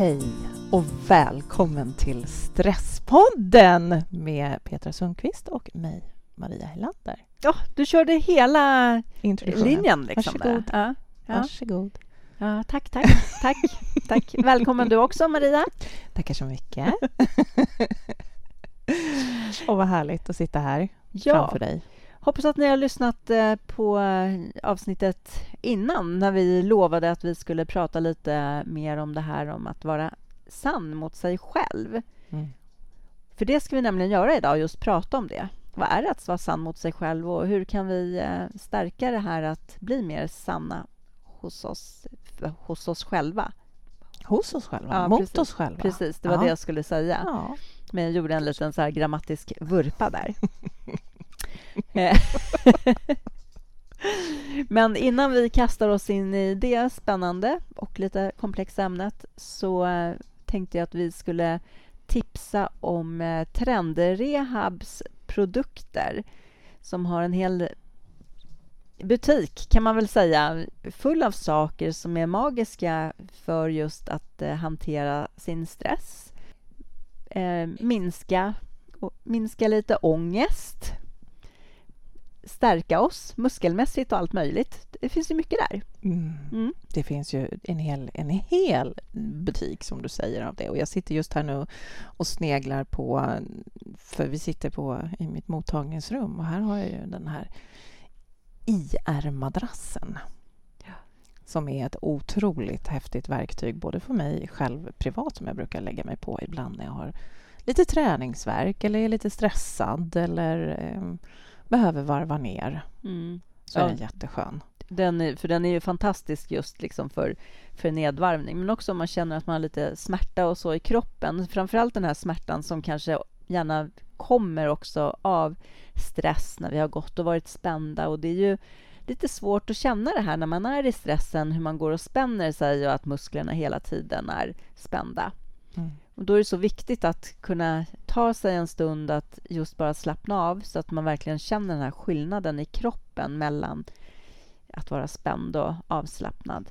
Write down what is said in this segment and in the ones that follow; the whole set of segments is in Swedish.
Hej och välkommen till Stresspodden med Petra Sundqvist och mig, Maria Helander. Ja, du körde hela linjen. Liksom Varsågod. Där. Ja, ja. Varsågod. Ja, tack, tack, tack, tack. Välkommen du också, Maria. Tackar så mycket. och vad härligt att sitta här Ja, framför dig. Hoppas att ni har lyssnat eh, på eh, avsnittet innan när vi lovade att vi skulle prata lite mer om det här om att vara sann mot sig själv. Mm. För det ska vi nämligen göra idag, just prata om det. Vad är det att vara sann mot sig själv och hur kan vi eh, stärka det här att bli mer sanna hos oss, hos oss själva? Hos oss själva, Ja, mot precis. oss själva. Precis, det var Ja. det jag skulle säga. Ja. Men jag gjorde en liten så grammatisk vurpa där. Eh. Men innan vi kastar oss in i det spännande och lite komplexa ämnet så eh, tänkte jag att vi skulle tipsa om eh, Trendrehabs produkter som har en hel butik, kan man väl säga, full av saker som är magiska för just att hantera sin stress. Minska, minska lite ångest stärka oss muskelmässigt och allt möjligt. Det finns ju mycket där. Mm. Mm. Det finns ju en hel, en hel butik, som du säger, av det. Och jag sitter just här nu och sneglar på... För vi sitter på, i mitt mottagningsrum och här har jag ju den här IR-madrassen som är ett otroligt häftigt verktyg både för mig själv privat som jag brukar lägga mig på ibland när jag har lite träningsverk eller är lite stressad eller eh, behöver varva ner. Mm. Så är Ja. den jätteskön. Den är, för den är ju fantastisk just liksom för, för nedvarvning, men också om man känner att man har lite smärta och så i kroppen. Framförallt den här smärtan som kanske gärna kommer också av stress när vi har gått och varit spända. Och det är ju lite svårt att känna det här när man är i stressen, hur man går och spänner sig och att musklerna hela tiden är spända. Mm. Och då är det så viktigt att kunna ta sig en stund att just bara slappna av så att man verkligen känner den här skillnaden i kroppen mellan att vara spänd och avslappnad.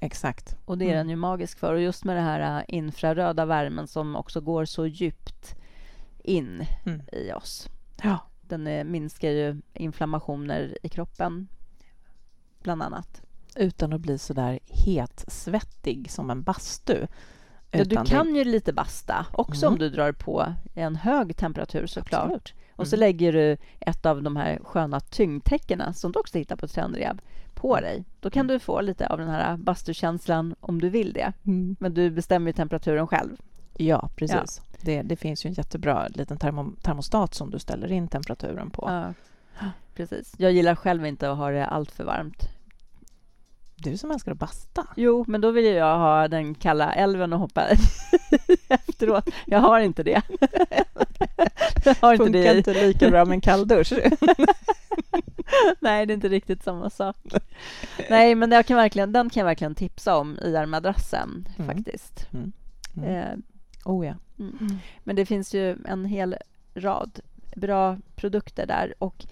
Exakt. Och det är Mm. den ju magisk för. Och just med den här äh, infraröda värmen som också går så djupt in Mm. i oss. Ja. Den är, minskar ju inflammationer i kroppen, bland annat. utan att bli så där hetsvettig som en bastu. Ja, du kan ju lite basta också Mm. om du drar på en hög temperatur såklart. Absolut. Och så Mm. lägger du ett av de här sköna tyngdtäckena som du också hittar på Trendrehab på dig. Då kan Mm. du få lite av den här bastukänslan om du vill det. Mm. Men du bestämmer ju temperaturen själv. Ja, precis. Det, det finns ju en jättebra liten termo, termostat som du ställer in temperaturen på. Ja, precis. Jag gillar själv inte att ha det allt för varmt. Du som älskar att basta. Jo, men då vill jag ha den kalla älven och hoppa efteråt. Jag har inte det. jag har inte Funkar det. inte lika bra med en kalldusch. Nej, det är inte riktigt samma sak. Nej, men jag kan verkligen, den kan jag verkligen tipsa om, IR-madrassen, Mm. faktiskt. Mm. Mm. Eh, Oh ja. mm. Men det finns ju en hel rad bra produkter där. Och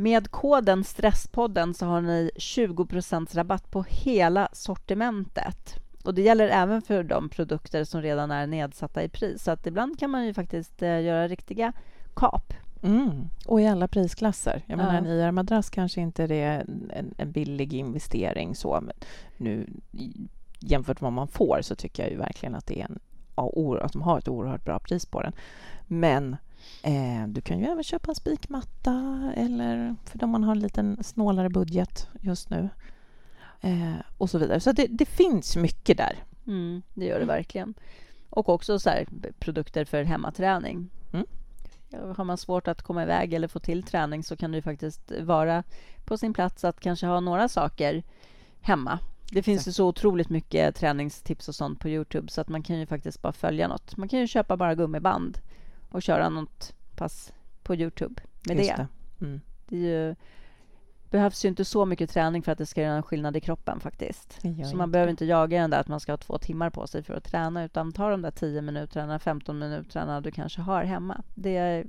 med koden Stresspodden så har ni 20% rabatt på hela sortimentet. Och Det gäller även för de produkter som redan är nedsatta i pris. Så att ibland kan man ju faktiskt eh, göra riktiga kap. Mm. Och i alla prisklasser. Jag menar, Ja. en IR-madrass kanske inte är en, en billig investering så, men nu jämfört med vad man får så tycker jag ju verkligen att det är en att de har ett oerhört bra pris på den. Men eh, du kan ju även köpa en spikmatta eller för om man har en liten snålare budget just nu. Eh, och så vidare. Så det, det finns mycket där. Mm, det gör det Mm. verkligen. Och också så här, produkter för hemmaträning. Mm. Har man svårt att komma iväg eller få till träning så kan det ju faktiskt vara på sin plats att kanske ha några saker hemma. Det finns ju så otroligt mycket träningstips och sånt på Youtube så att man kan ju faktiskt bara följa något. Man kan ju köpa bara gummiband och köra något pass på Youtube med Just det. det. Mm. Det ju, behövs ju inte så mycket träning för att det ska göra en skillnad i kroppen faktiskt. Så man inte behöver det. inte jaga den där att man ska ha två timmar på sig för att träna utan ta de där 10 minuterna, 15 minuterna du kanske har hemma. Det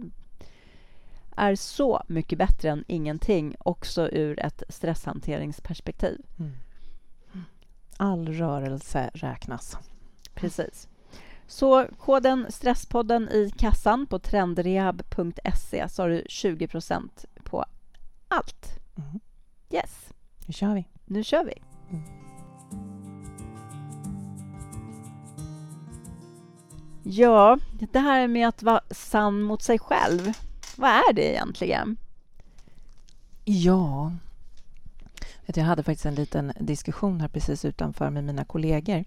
är så mycket bättre än ingenting också ur ett stresshanteringsperspektiv. Mm. All rörelse räknas. Precis. Så koden Stresspodden i kassan på trendrehab.se så har du 20% på allt. Mm. Yes, Nu kör vi. nu kör vi. Mm. Ja, det här med att vara sann mot sig själv. Vad är det egentligen? Ja. Jag hade faktiskt en liten diskussion här precis utanför med mina kollegor.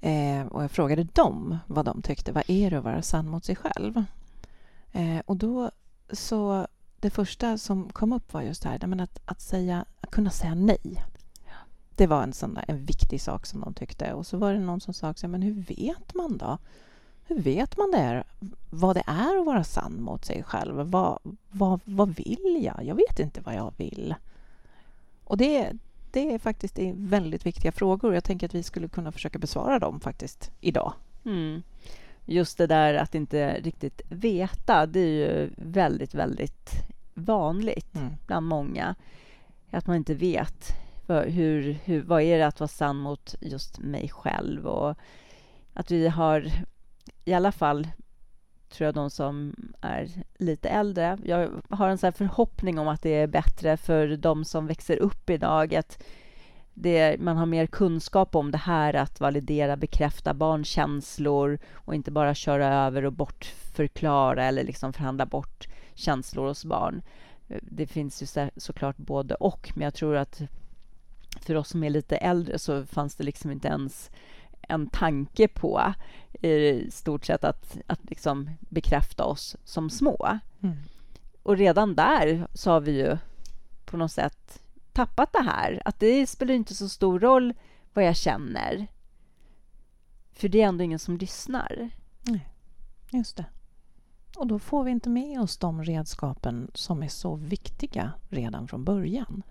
Eh, och jag frågade dem vad de tyckte. Vad är det att vara sann mot sig själv? Eh, och då så det första som kom upp var just det här men att, att, säga, att kunna säga nej. Det var en, sån där, en viktig sak som de tyckte. Och så var det någon som sa också, men hur vet man då? Hur vet man det, vad det är att vara sann mot sig själv? Vad, vad, vad vill jag? Jag vet inte vad jag vill. Och det, det är faktiskt det är väldigt viktiga frågor. Jag tänker att vi skulle kunna försöka besvara dem faktiskt idag. Mm. Just det där att inte riktigt veta, det är ju väldigt, väldigt vanligt Mm. bland många. Att man inte vet vad, hur, hur, vad är det att vara sann mot just mig själv och att vi har i alla fall tror jag de som är lite äldre. Jag har en sån här förhoppning om att det är bättre för de som växer upp idag. Att det, man har mer kunskap om det här att validera, bekräfta barns känslor och inte bara köra över och bortförklara eller liksom förhandla bort känslor hos barn. Det finns ju så, såklart både och, men jag tror att för oss som är lite äldre så fanns det liksom inte ens en tanke på i stort sett att, att liksom bekräfta oss som små. Mm. Och redan där så har vi ju på något sätt tappat det här. Att det spelar inte så stor roll vad jag känner. För det är ändå ingen som lyssnar. Just det. Och då får vi inte med oss de redskapen som är så viktiga redan från början.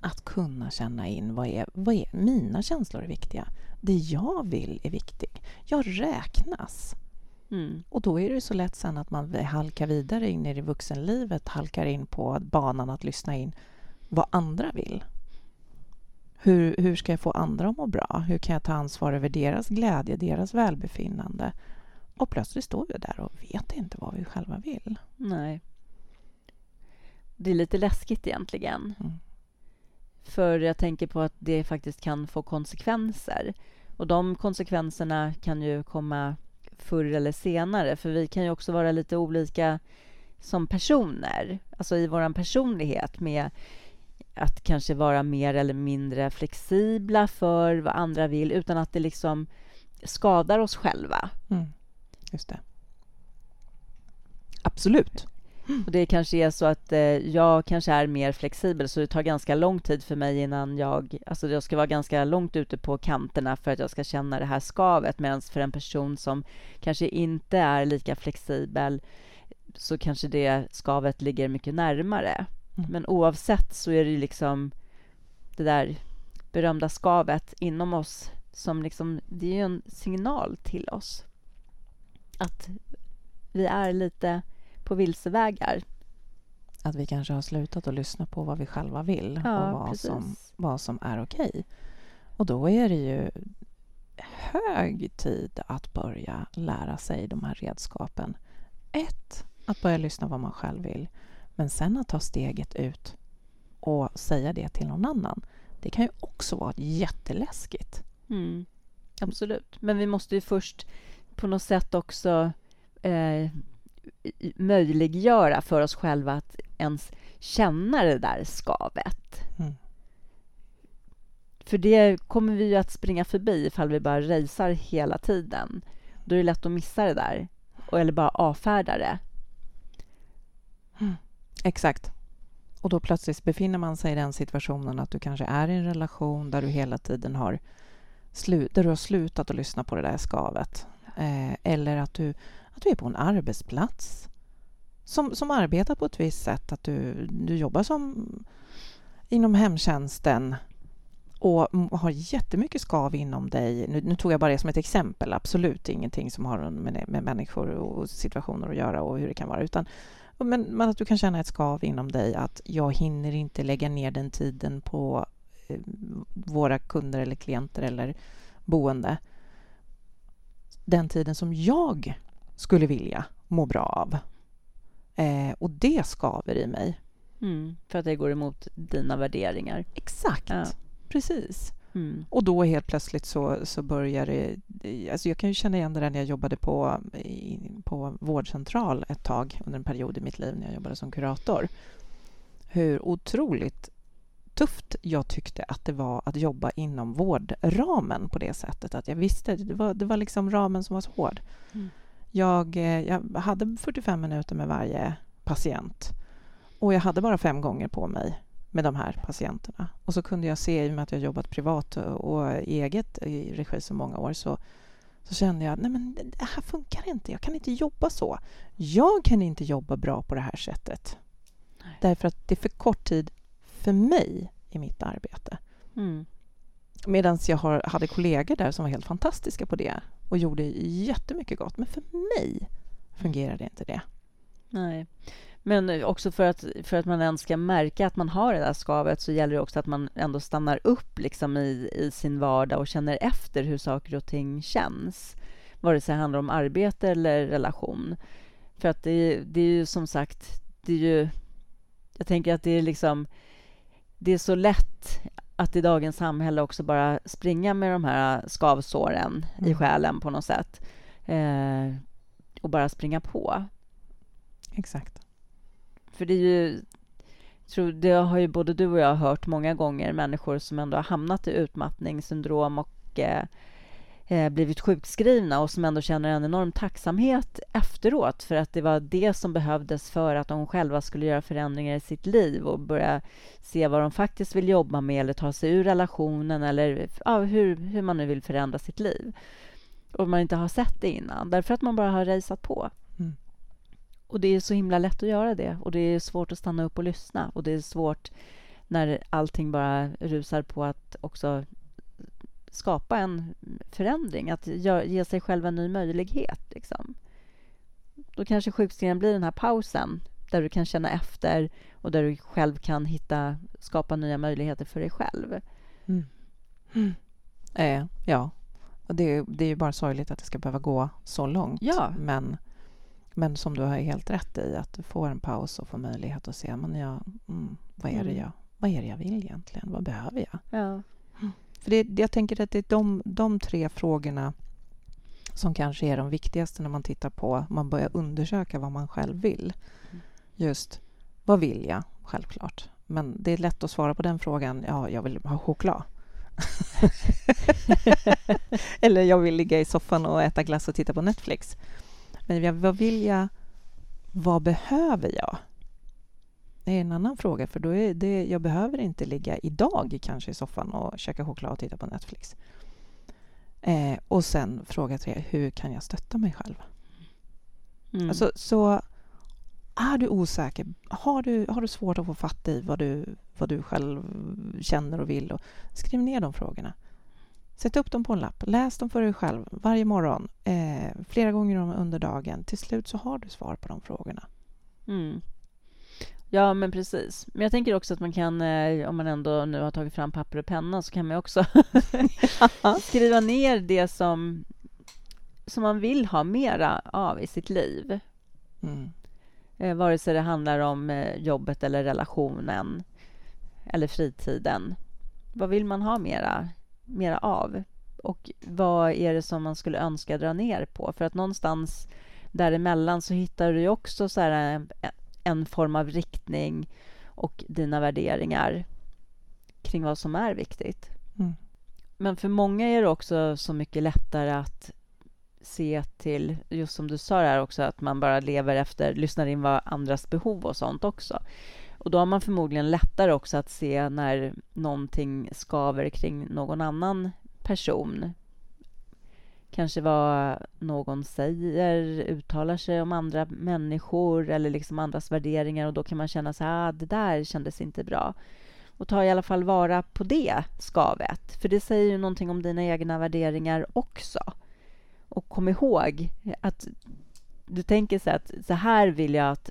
Att kunna känna in vad är, vad är mina känslor är viktiga. Det jag vill är viktigt. Jag räknas. Mm. Och då är det så lätt sen att man halkar vidare in i vuxenlivet, halkar in på banan att lyssna in vad andra vill. Hur, hur ska jag få andra att må bra? Hur kan jag ta ansvar över deras glädje, deras välbefinnande? Och plötsligt står vi där och vet inte vad vi själva vill. Nej. Det är lite läskigt egentligen. Mm. För jag tänker på att det faktiskt kan få konsekvenser. Och de konsekvenserna kan ju komma förr eller senare. För vi kan ju också vara lite olika som personer. Alltså i vår personlighet med att kanske vara mer eller mindre flexibla för vad andra vill utan att det liksom skadar oss själva. Mm. Just det. Absolut. Och det kanske är så att eh, jag kanske är mer flexibel så det tar ganska lång tid för mig innan jag... Alltså jag ska vara ganska långt ute på kanterna för att jag ska känna det här skavet medan för en person som kanske inte är lika flexibel så kanske det skavet ligger mycket närmare. Mm. Men oavsett så är det liksom det där berömda skavet inom oss som liksom, det är ju en signal till oss att vi är lite på vilsevägar. Att vi kanske har slutat att lyssna på vad vi själva vill Ja, och vad precis. som, vad som är okej. Och då är det ju hög tid att börja lära sig de här redskapen. Ett, att börja lyssna vad man själv vill. Men sen att ta steget ut och säga det till någon annan. Det kan ju också vara jätteläskigt. Mm, absolut. Men vi måste ju först på något sätt också eh, möjliggöra för oss själva att ens känna det där skavet. Mm. För det kommer vi ju att springa förbi ifall vi bara racear hela tiden. Då är det lätt att missa det där. Eller bara avfärda det. Exakt. Och då plötsligt befinner man sig i den situationen att du kanske är i en relation där du hela tiden har, slu- där du har slutat att lyssna på det där skavet. Eh, eller att du, att du är på en arbetsplats som, som arbetar på ett visst sätt. Att du, du jobbar som inom hemtjänsten och har jättemycket skav inom dig. Nu, nu tog jag bara det som ett exempel, absolut ingenting som har med, med människor och situationer att göra och hur det kan vara. Utan men, men att du kan känna ett skav inom dig att jag hinner inte lägga ner den tiden på eh, våra kunder eller klienter eller boende. den tiden som jag skulle vilja må bra av. Eh, och det skaver i mig. Mm, för att det går emot dina värderingar. Exakt, Ja. precis. Mm. Och då helt plötsligt så, så börjar det... Alltså jag kan ju känna igen det där när jag jobbade på, i, på vårdcentral ett tag under en period i mitt liv när jag jobbade som kurator. Hur otroligt tufft jag tyckte att det var att jobba inom vårdramen på det sättet. Att jag visste, det var, det var liksom ramen som var så hård. Mm. Jag, eh, jag hade 45 minuter med varje patient och jag hade bara fem gånger på mig med de här patienterna. Och så kunde jag se, i och med att jag jobbat privat och, eget i regi så många år, så, så kände jag nej men det här funkar inte. Jag kan inte jobba så. Jag kan inte jobba bra på det här sättet. Nej. Därför att det är för kort tid för mig i mitt arbete. Mm. Medan jag har, hade kollegor där som var helt fantastiska på det och gjorde jättemycket gott. Men för mig fungerade inte det. Nej. Men också för att, för att man ens ska märka att man har det där skavet så gäller det också att man ändå stannar upp liksom i, i sin vardag och känner efter hur saker och ting känns. Vare sig det handlar om arbete eller relation. För att det, det är ju som sagt, det är ju... Jag tänker att det är liksom... Det är så lätt att i dagens samhälle också bara springa med de här skavsåren i Mm. själen på något sätt. Eh, och bara springa på. Exakt. För det är ju... Tror, det har ju både du och jag hört många gånger, människor som ändå har hamnat i utmattningssyndrom och eh, eh, blivit sjukskrivna och som ändå känner en enorm tacksamhet efteråt för att det var det som behövdes för att de själva skulle göra förändringar i sitt liv och börja se vad de faktiskt vill jobba med eller ta sig ur relationen eller ja, hur, hur man nu vill förändra sitt liv. Och man inte har sett det innan, därför att man bara har rejsat på. Mm. Och det är så himla lätt att göra det och det är svårt att stanna upp och lyssna och det är svårt när allting bara rusar på att också skapa en förändring, att ge sig själv en ny möjlighet. Liksom. Då kanske sjukskrivningen blir den här pausen där du kan känna efter och där du själv kan hitta, skapa nya möjligheter för dig själv. Mm. Mm. Eh, ja, och det, det är ju bara sorgligt att det ska behöva gå så långt. Ja. Men, men som du har helt rätt i, att du får en paus och får möjlighet att se men jag, mm, vad, är det Mm. jag, vad är det jag vill egentligen? Vad behöver jag? Ja. För det, jag tänker att det är de, de tre frågorna som kanske är de viktigaste när man tittar på, man börjar undersöka vad man själv vill. Mm. Just, vad vill jag? Självklart. Men det är lätt att svara på den frågan, ja, jag vill ha choklad. Eller jag vill ligga i soffan och äta glass och titta på Netflix. Men vad vill jag? Vad behöver jag? Det är en annan fråga, för då är det, jag behöver inte ligga idag kanske i soffan och käka choklad och titta på Netflix. Eh, och sen fråga tre, hur kan jag stötta mig själv? Mm. Alltså, så är du osäker, har du, har du svårt att få fatt i vad du, vad du själv känner och vill, och skriv ner de frågorna. Sätt upp dem på en lapp, läs dem för dig själv varje morgon, eh, flera gånger under dagen. Till slut så har du svar på de frågorna. Mm. Ja, men precis. Men jag tänker också att man kan, eh, om man ändå nu har tagit fram papper och penna, så kan man också skriva ner det som, som man vill ha mera av i sitt liv. Mm. Eh, vare sig det handlar om eh, jobbet eller relationen eller fritiden. Vad vill man ha mera, mera av? Och vad är det som man skulle önska dra ner på? För att någonstans däremellan så hittar du ju också så här en form av riktning och dina värderingar kring vad som är viktigt. Mm. Men för många är det också så mycket lättare att se till, just som du sa där också, att man bara lever efter, lyssnar in vad andras behov och sånt också. Och då har man förmodligen lättare också att se när någonting skaver kring någon annan person. Kanske vad någon säger, uttalar sig om andra människor eller liksom andras värderingar och då kan man känna så här, ah, det där kändes inte bra. Och ta i alla fall vara på det skavet, för det säger ju någonting om dina egna värderingar också. Och kom ihåg att du tänker så här att så här vill jag att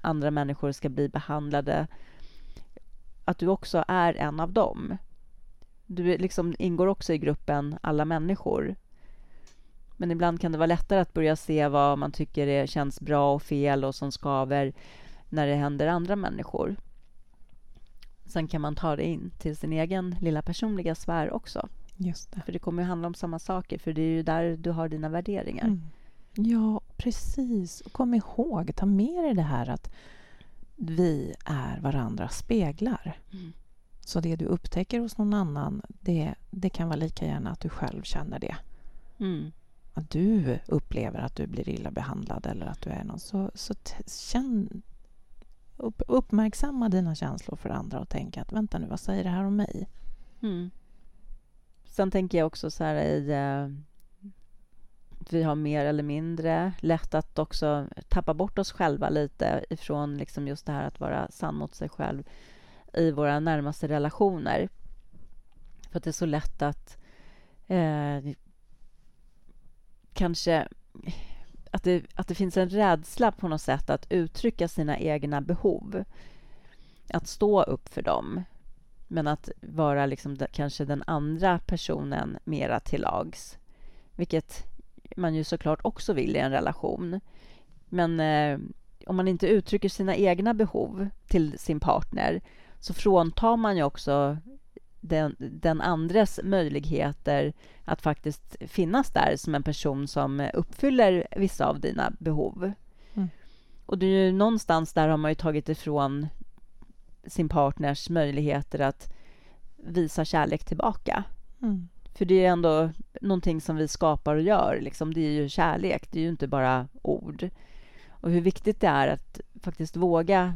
andra människor ska bli behandlade. Att du också är en av dem. Du liksom ingår också i gruppen alla människor. Men ibland kan det vara lättare att börja se vad man tycker är, känns bra och fel och som skaver när det händer andra människor. Sen kan man ta det in till sin egen lilla personliga sfär också. Just det. För det kommer ju handla om samma saker, för det är ju där du har dina värderingar. Mm. Ja, precis. Och kom ihåg, ta med dig det här att vi är varandras speglar. Mm. Så det du upptäcker hos någon annan, det, det kan vara lika gärna att du själv känner det. Mm. Att du upplever att du blir illa behandlad eller att du är någon. Så, så känn, upp, uppmärksamma dina känslor för andra och tänk att vänta nu, vad säger det här om mig? Mm. Sen tänker jag också så här i... Eh, vi har mer eller mindre lätt att också tappa bort oss själva lite ifrån liksom just det här att vara sann mot sig själv i våra närmaste relationer. För att det är så lätt att eh, kanske att det, att det finns en rädsla på något sätt att uttrycka sina egna behov. Att stå upp för dem. Men att vara liksom kanske den andra personen mera till lags. Vilket man ju såklart också vill i en relation. Men eh, om man inte uttrycker sina egna behov till sin partner så fråntar man ju också den, den andres möjligheter att faktiskt finnas där som en person som uppfyller vissa av dina behov. Mm. Och det är ju någonstans där har man ju tagit ifrån sin partners möjligheter att visa kärlek tillbaka. Mm. För det är ändå någonting som vi skapar och gör. Liksom. Det är ju kärlek, det är ju inte bara ord. Och hur viktigt det är att faktiskt våga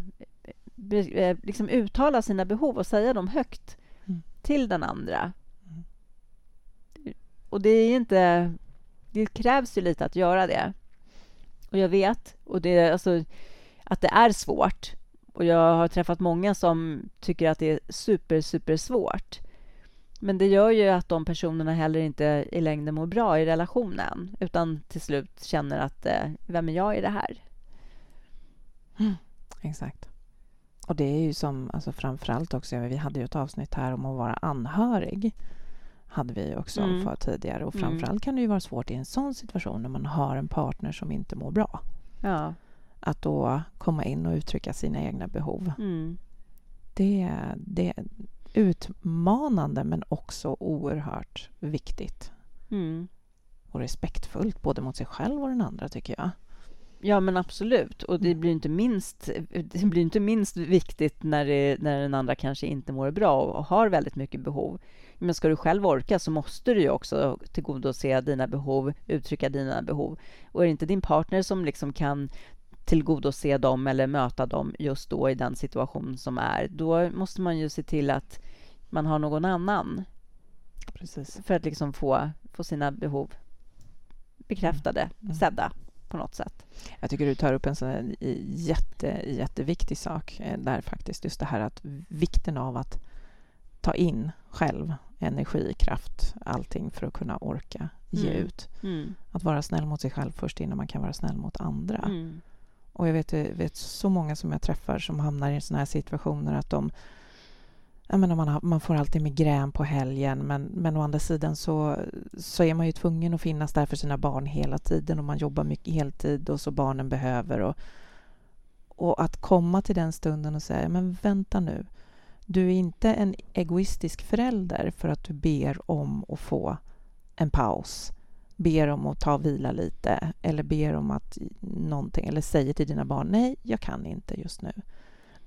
eh, liksom uttala sina behov och säga dem högt. Till den andra. Mm. Och det är inte... Det krävs ju lite att göra det. Och jag vet och det, alltså, att det är svårt. Och jag har träffat många som tycker att det är super, super svårt. Men det gör ju att de personerna heller inte i längden mår bra i relationen utan till slut känner att eh, vem är jag i det här? Mm, exakt. Och det är ju som, alltså framförallt också, vi hade ju ett avsnitt här om att vara anhörig. Hade vi också mm. för tidigare. Och mm. framförallt kan det ju vara svårt i en sån situation när man har en partner som inte mår bra. Ja. Att då komma in och uttrycka sina egna behov. Mm. Det, det, utmanande men också oerhört viktigt. Mm. Och respektfullt både mot sig själv och den andra, tycker jag. Ja, men absolut. Och det blir inte minst, det blir inte minst viktigt när, det, när den andra kanske inte mår bra och har väldigt mycket behov. Men ska du själv orka så måste du ju också tillgodose dina behov, uttrycka dina behov. Och är det inte din partner som liksom kan tillgodose dem eller möta dem just då i den situation som är, då måste man ju se till att man har någon annan. Precis. För att liksom få, få sina behov bekräftade, mm. mm. sedda på något sätt. Jag tycker du tar upp en sån jätte, jätteviktig sak eh, där faktiskt. Just det här att vikten av att ta in själv energi, kraft, allting för att kunna orka ge mm. ut. Mm. Att vara snäll mot sig själv först innan man kan vara snäll mot andra. Mm. Och jag vet, vet så många som jag träffar som hamnar i såna här situationer att de jag menar, man, har, man får alltid migrän på helgen men, men å andra sidan så, så är man ju tvungen att finnas där för sina barn hela tiden och man jobbar mycket heltid och så barnen behöver. Och, och att komma till den stunden och säga, men vänta nu. Du är inte en egoistisk förälder för att du ber om att få en paus ber om att ta och vila lite eller ber om att någonting eller säger till dina barn nej, jag kan inte just nu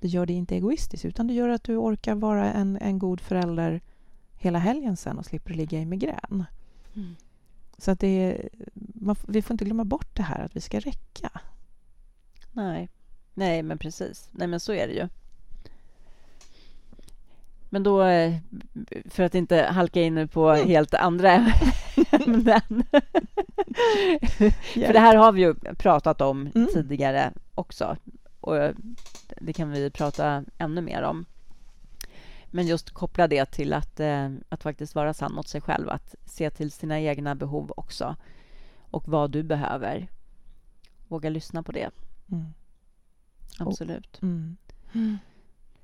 det gör dig inte egoistisk utan det gör att du orkar vara en, en god förälder hela helgen sen och slipper ligga i migrän. Mm. Så att det man, vi får inte glömma bort det här att vi ska räcka. Nej, nej men precis. Nej men så är det ju. Men då, eh, för att inte halka in på mm. helt andra ämnen. för det här har vi ju pratat om mm. tidigare också. Och det kan vi prata ännu mer om. Men just koppla det till att, eh, att faktiskt vara sann mot sig själv, att se till sina egna behov också och vad du behöver. Våga lyssna på det. Mm. Absolut. Mm. Mm.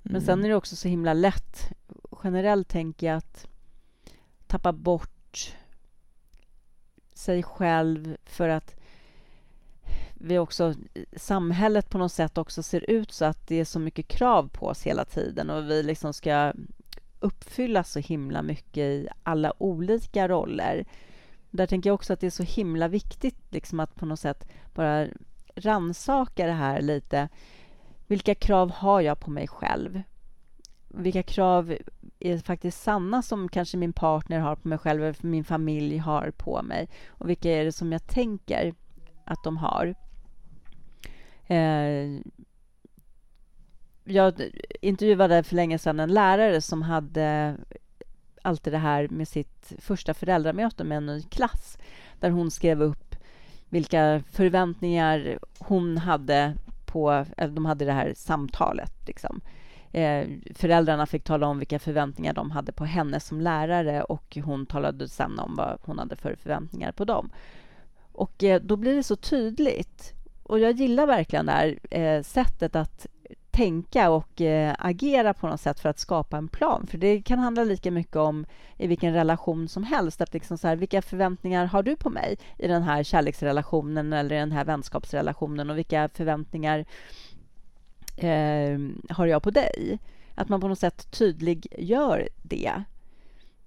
Men sen är det också så himla lätt. Generellt tänker jag att tappa bort sig själv för att vi också, eh, samhället på något sätt också ser ut så att det är så mycket krav på oss hela tiden och vi liksom ska uppfylla så himla mycket i alla olika roller. Där tänker jag också att det är så himla viktigt liksom att på något sätt bara ransaka det här lite. Vilka krav har jag på mig själv? Vilka krav är faktiskt sanna som kanske min partner har på mig själv eller min familj har på mig? Och vilka är det som jag tänker att de har? Eh, jag intervjuade för länge sedan en lärare som hade alltid det här med sitt första föräldramöte med en ny klass där hon skrev upp vilka förväntningar hon hade på... De hade det här samtalet. Liksom. Eh, föräldrarna fick tala om vilka förväntningar de hade på henne som lärare och hon talade sen om vad hon hade för förväntningar på dem. Och eh, då blir det så tydligt. Och jag gillar verkligen det här eh, sättet att tänka och eh, agera på något sätt för att skapa en plan. För det kan handla lika mycket om i vilken relation som helst. Att liksom så här, vilka förväntningar har du på mig i den här kärleksrelationen eller i den här vänskapsrelationen och vilka förväntningar eh, har jag på dig? Att man på något sätt tydliggör det.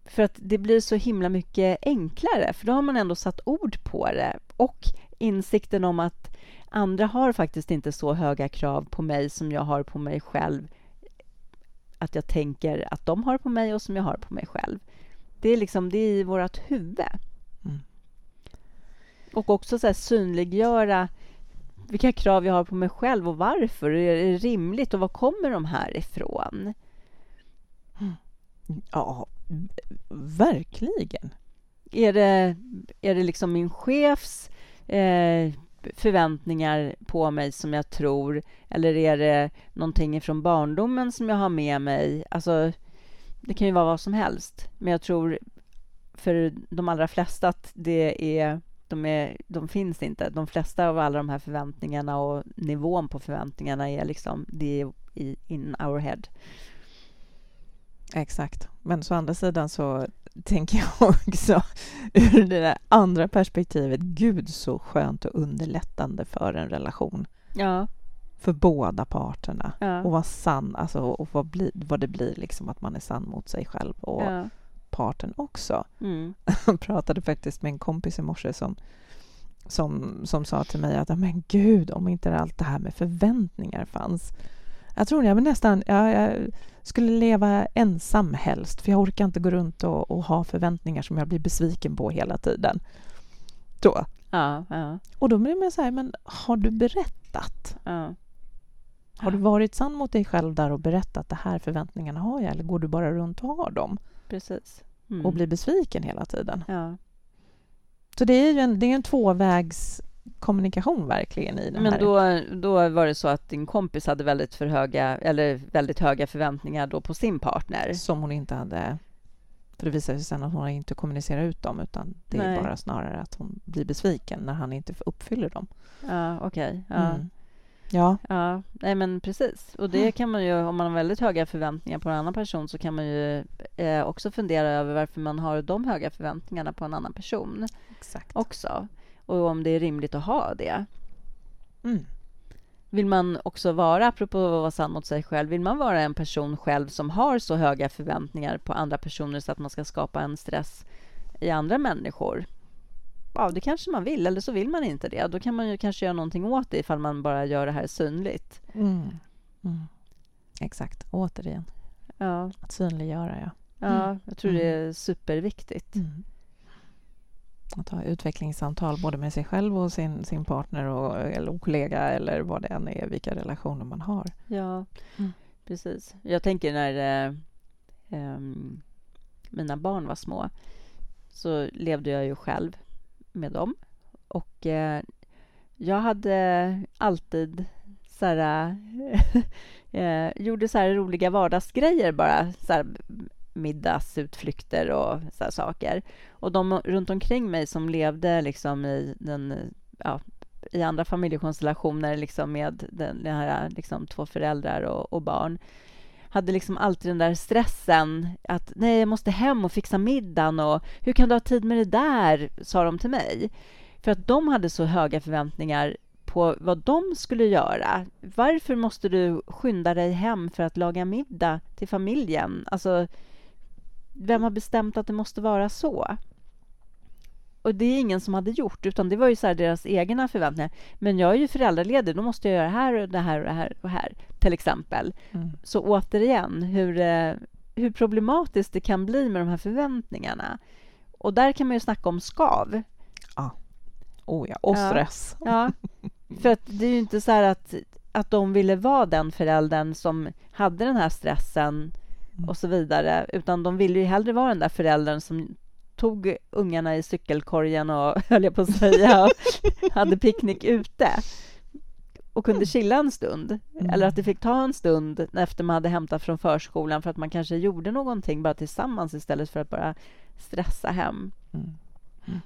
För att det blir så himla mycket enklare, för då har man ändå satt ord på det. Och insikten om att andra har faktiskt inte så höga krav på mig som jag har på mig själv. Att jag tänker att de har på mig och som jag har på mig själv. Det är liksom det är i vårt huvud. Mm. Och också så här, synliggöra vilka krav jag har på mig själv och varför. Är det rimligt och var kommer de här ifrån? Mm. Ja, verkligen. Är det, är det liksom min chefs eh, förväntningar på mig som jag tror eller är det någonting från barndomen som jag har med mig? Alltså, det kan ju vara vad som helst, men jag tror för de allra flesta att det är de, är, de finns inte. De flesta av alla de här förväntningarna och nivån på förväntningarna är liksom det är in our head. Exakt. Men å andra sidan så tänker jag också ur det där andra perspektivet. Gud, så skönt och underlättande för en relation. Ja. För båda parterna. Ja. Och vara sann, alltså, och vad, bli, vad det blir liksom att man är sann mot sig själv och ja. parten också. Mm. Jag pratade faktiskt med en kompis i morse som, som, som sa till mig att men gud, om inte allt det här med förväntningar fanns jag tror jag nästan jag, jag skulle leva ensam helst, för jag orkar inte gå runt och, och, ha förväntningar som jag blir besviken på hela tiden. Då. Ja, ja. Och då blir man så här, men har du berättat? Ja. Har du varit sann mot dig själv där och berättat det här förväntningarna har jag, eller går du bara runt och har dem? Precis. Mm. Och blir besviken hela tiden. Ja. Så det är ju en, det är en tvåvägs kommunikation verkligen i det Men då, då var det så att din kompis hade väldigt för höga, eller väldigt höga förväntningar då på sin partner? Som hon inte hade... För det visade sig sen att hon inte kommunicerat ut dem utan det Nej. är bara snarare att hon blir besviken när han inte uppfyller dem. Ja, okej. Okay. Ja. Mm. Ja. ja. Nej, men precis. Och det kan man ju, om man har väldigt höga förväntningar på en annan person så kan man ju eh, också fundera över varför man har de höga förväntningarna på en annan person. Exakt. Också och om det är rimligt att ha det. Mm. Vill man också vara, apropå att vara sann mot sig själv, vill man vara en person själv som har så höga förväntningar på andra personer så att man ska skapa en stress i andra människor? Ja, det kanske man vill, eller så vill man inte det. Då kan man ju kanske göra någonting åt det ifall man bara gör det här synligt. Mm. Mm. Exakt, återigen. Ja. Att synliggöra, ja. Ja, jag tror det är superviktigt. Mm att ha utvecklingssamtal både med sig själv och sin, sin partner och, eller kollega eller vad det än är, vilka relationer man har. Ja, mm. precis. Jag tänker när eh, eh, mina barn var små så levde jag ju själv med dem. Och eh, jag hade alltid så här, eh, gjorde så här roliga vardagsgrejer bara. Så här, middagsutflykter och så saker. Och de runt omkring mig som levde liksom i, den, ja, i andra familjekonstellationer liksom med den, den här liksom två föräldrar och, och, barn hade liksom alltid den där stressen att nej, jag måste hem och fixa middagen och hur kan du ha tid med det där, sa de till mig. För att de hade så höga förväntningar på vad de skulle göra. Varför måste du skynda dig hem för att laga middag till familjen? Alltså, vem har bestämt att det måste vara så? Och det är ingen som hade gjort, utan det var ju så deras egna förväntningar. Men jag är ju föräldraledig, då måste jag göra det här och det här och det här och här, till exempel. Mm. Så återigen, hur, eh, hur problematiskt det kan bli med de här förväntningarna. Och där kan man ju snacka om skav. Ja. Oh ja, och stress. Ja, ja. för att det är ju inte så att, att de ville vara den föräldern som hade den här stressen. Och så vidare, utan de ville ju hellre vara den där föräldern som tog ungarna i cykelkorgen och, höll jag på att säga, hade picknick ute och kunde chilla en stund. Mm. Eller att det fick ta en stund efter man hade hämtat från förskolan för att man kanske gjorde någonting bara tillsammans istället för att bara stressa hem. Mm. Mm.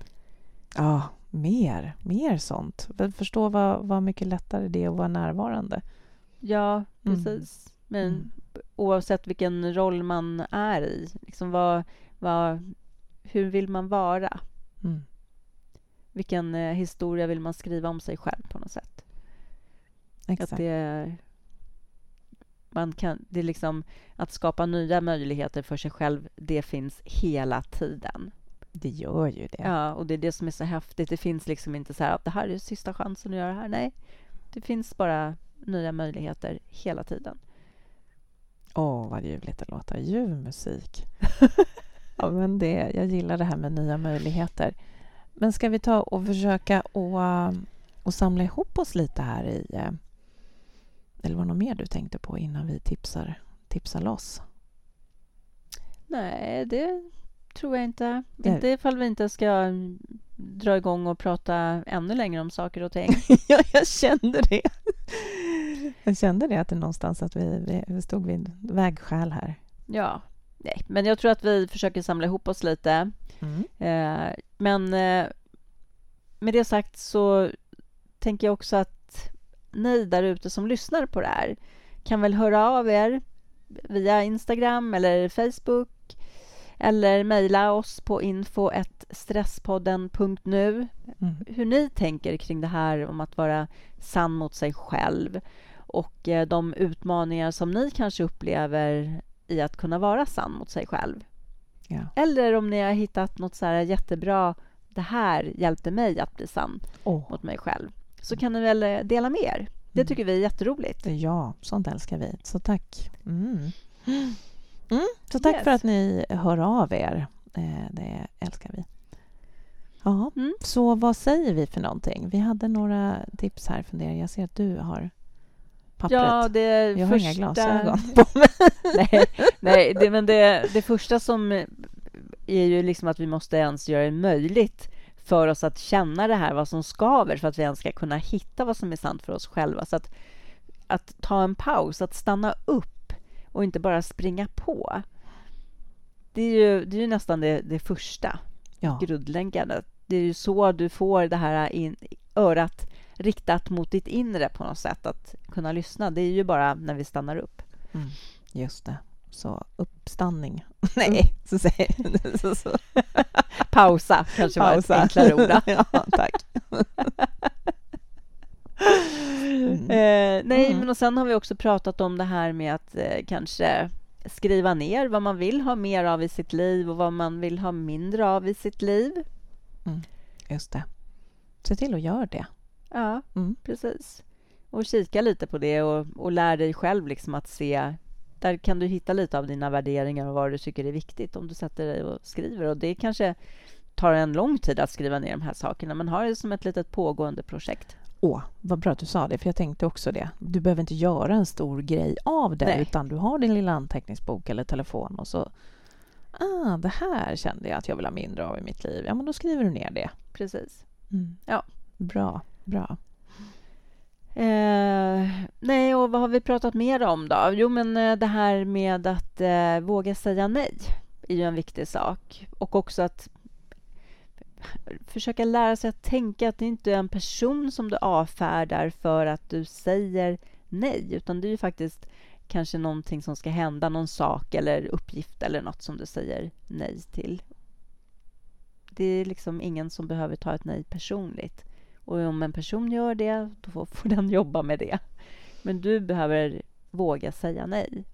Ja, mer, mer sånt. Förstå vad, vad mycket lättare det är att vara närvarande. Ja, mm. precis. Men mm. Oavsett vilken roll man är i, liksom vad, vad, hur vill man vara? Mm. Vilken eh, historia vill man skriva om sig själv på något sätt? Exakt. Att det, man kan, det är liksom att skapa nya möjligheter för sig själv, det finns hela tiden. Det gör ju det. Ja, och det är det som är så häftigt. Det finns liksom inte så här, det här är sista chansen att göra det här. Nej, det finns bara nya möjligheter hela tiden. Åh, oh, vad ljuvligt det låter. Ljuv musik. ja, men det, jag gillar det här med nya möjligheter. Men ska vi ta och försöka och, och samla ihop oss lite här i... Eh, eller var det något mer du tänkte på innan vi tipsar, tipsar loss? Nej, det tror jag inte. Nej. Inte ifall vi inte ska dra igång och prata ännu längre om saker och ting. ja, jag kände det. Jag kände det, att det någonstans att vi, vi stod vid vägskäl här. Ja, nej, men jag tror att vi försöker samla ihop oss lite. Mm. Eh, men eh, med det sagt så tänker jag också att ni där ute som lyssnar på det här kan väl höra av er via Instagram eller Facebook eller mejla oss på info.stresspodden.nu mm. hur ni tänker kring det här om att vara sann mot sig själv och eh, de utmaningar som ni kanske upplever i att kunna vara sann mot sig själv. Ja. Eller om ni har hittat något så här jättebra, det här hjälpte mig att bli sann oh. mot mig själv, så kan ni väl eh, dela med er. Det mm. tycker vi är jätteroligt. Ja, sånt älskar vi. Så tack. Mm. Mm, så tack yes. för att ni hör av er. Eh, det älskar vi. Ja, mm. Så vad säger vi för någonting? Vi hade några tips här. Funderar. Jag ser att du har pappret. Ja, det jag har inga glasögon på mig. nej, nej det, men det, det första som är ju liksom att vi måste ens göra det möjligt för oss att känna det här, vad som skaver, för att vi ens ska kunna hitta vad som är sant för oss själva. Så att, att ta en paus, att stanna upp och inte bara springa på. Det är ju, det är ju nästan det, det första ja. grundläggande. Det är ju så du får det här in, örat riktat mot ditt inre på något sätt, att kunna lyssna. Det är ju bara när vi stannar upp. Mm, just det. Så uppstanning. Nej, så säger så, så. Pausa kanske Pausa. var ett enklare ord. ja, tack. Mm. Eh, nej, mm. men och sen har vi också pratat om det här med att eh, kanske skriva ner vad man vill ha mer av i sitt liv och vad man vill ha mindre av i sitt liv. Mm. Just det. Se till att göra det. Ja, mm. precis. Och kika lite på det och, och lär dig själv liksom att se där kan du hitta lite av dina värderingar och vad du tycker är viktigt om du sätter dig och skriver. Och Det kanske tar en lång tid att skriva ner de här sakerna men har det som ett litet pågående projekt. Åh, vad bra att du sa det, för jag tänkte också det. Du behöver inte göra en stor grej av det, Nej. utan du har din lilla anteckningsbok eller telefon och så... Ah, det här kände jag att jag vill ha mindre av i mitt liv. Ja, men då skriver du ner det. Precis. Mm. Ja. Bra, bra. Eh, nej, och vad har vi pratat mer om då? Jo, men eh, det här med att eh, våga säga nej är ju en viktig sak. Och också att försöka lära sig att tänka att det inte är en person som du avfärdar för att du säger nej, utan det är ju faktiskt kanske någonting som ska hända, någon sak eller uppgift eller något som du säger nej till. Det är liksom ingen som behöver ta ett nej personligt. Och om en person gör det, då får, den jobba med det. Men du behöver våga säga nej.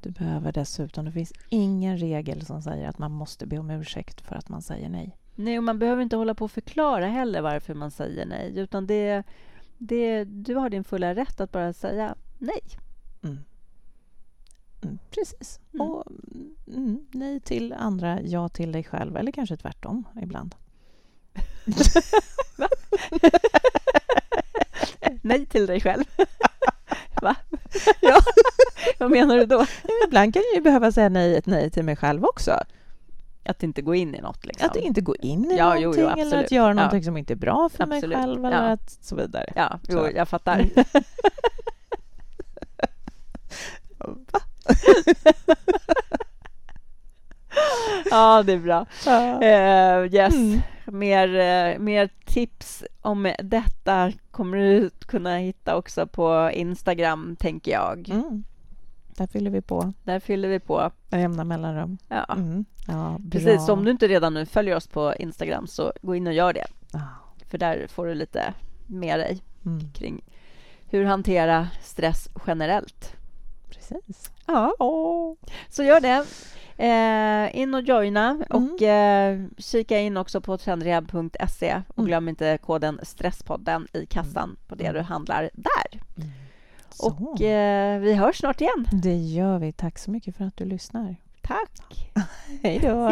Du behöver dessutom, det finns ingen regel som säger att man måste be om ursäkt för att man säger nej. Nej, och man behöver inte hålla på och förklara heller varför man säger nej, utan det, det, du har din fulla rätt att bara säga nej. Mm. Mm, precis. Mm. Och mm, nej till andra, ja till dig själv, eller kanske tvärtom ibland. nej till dig själv. Va? Ja. Vad menar du då? Ja, ibland kan jag ju behöva säga nej, ett nej till mig själv också. Att inte gå in i något liksom. Att inte gå in i Ja, jo, jo, någonting eller att göra Ja. någonting som inte är bra för mig Absolut. själv eller Ja. att så vidare. Ja, jo, Så. jag fattar. ja, det är bra. Ja. Eh, yes. Mm. Mer, eh, mer tips om detta kommer du kunna hitta också på Instagram, tänker jag. Mm. Där fyller vi på Där fyller vi på. med jämna mellanrum. Ja. Mm. Ja. Precis, så om du inte redan nu följer oss på Instagram så gå in och gör det. Ja. För där får du lite med dig Mm. kring hur hantera stress generellt. Precis. Ja, så gör det. Eh, in och joina och eh, kika in också på trendrehab.se och Mm. glöm inte koden Stresspodden i kassan på det Mm. du handlar där. Så. Och eh, vi hörs snart igen. Det gör vi. Tack så mycket för att du lyssnar. Tack! Hej då!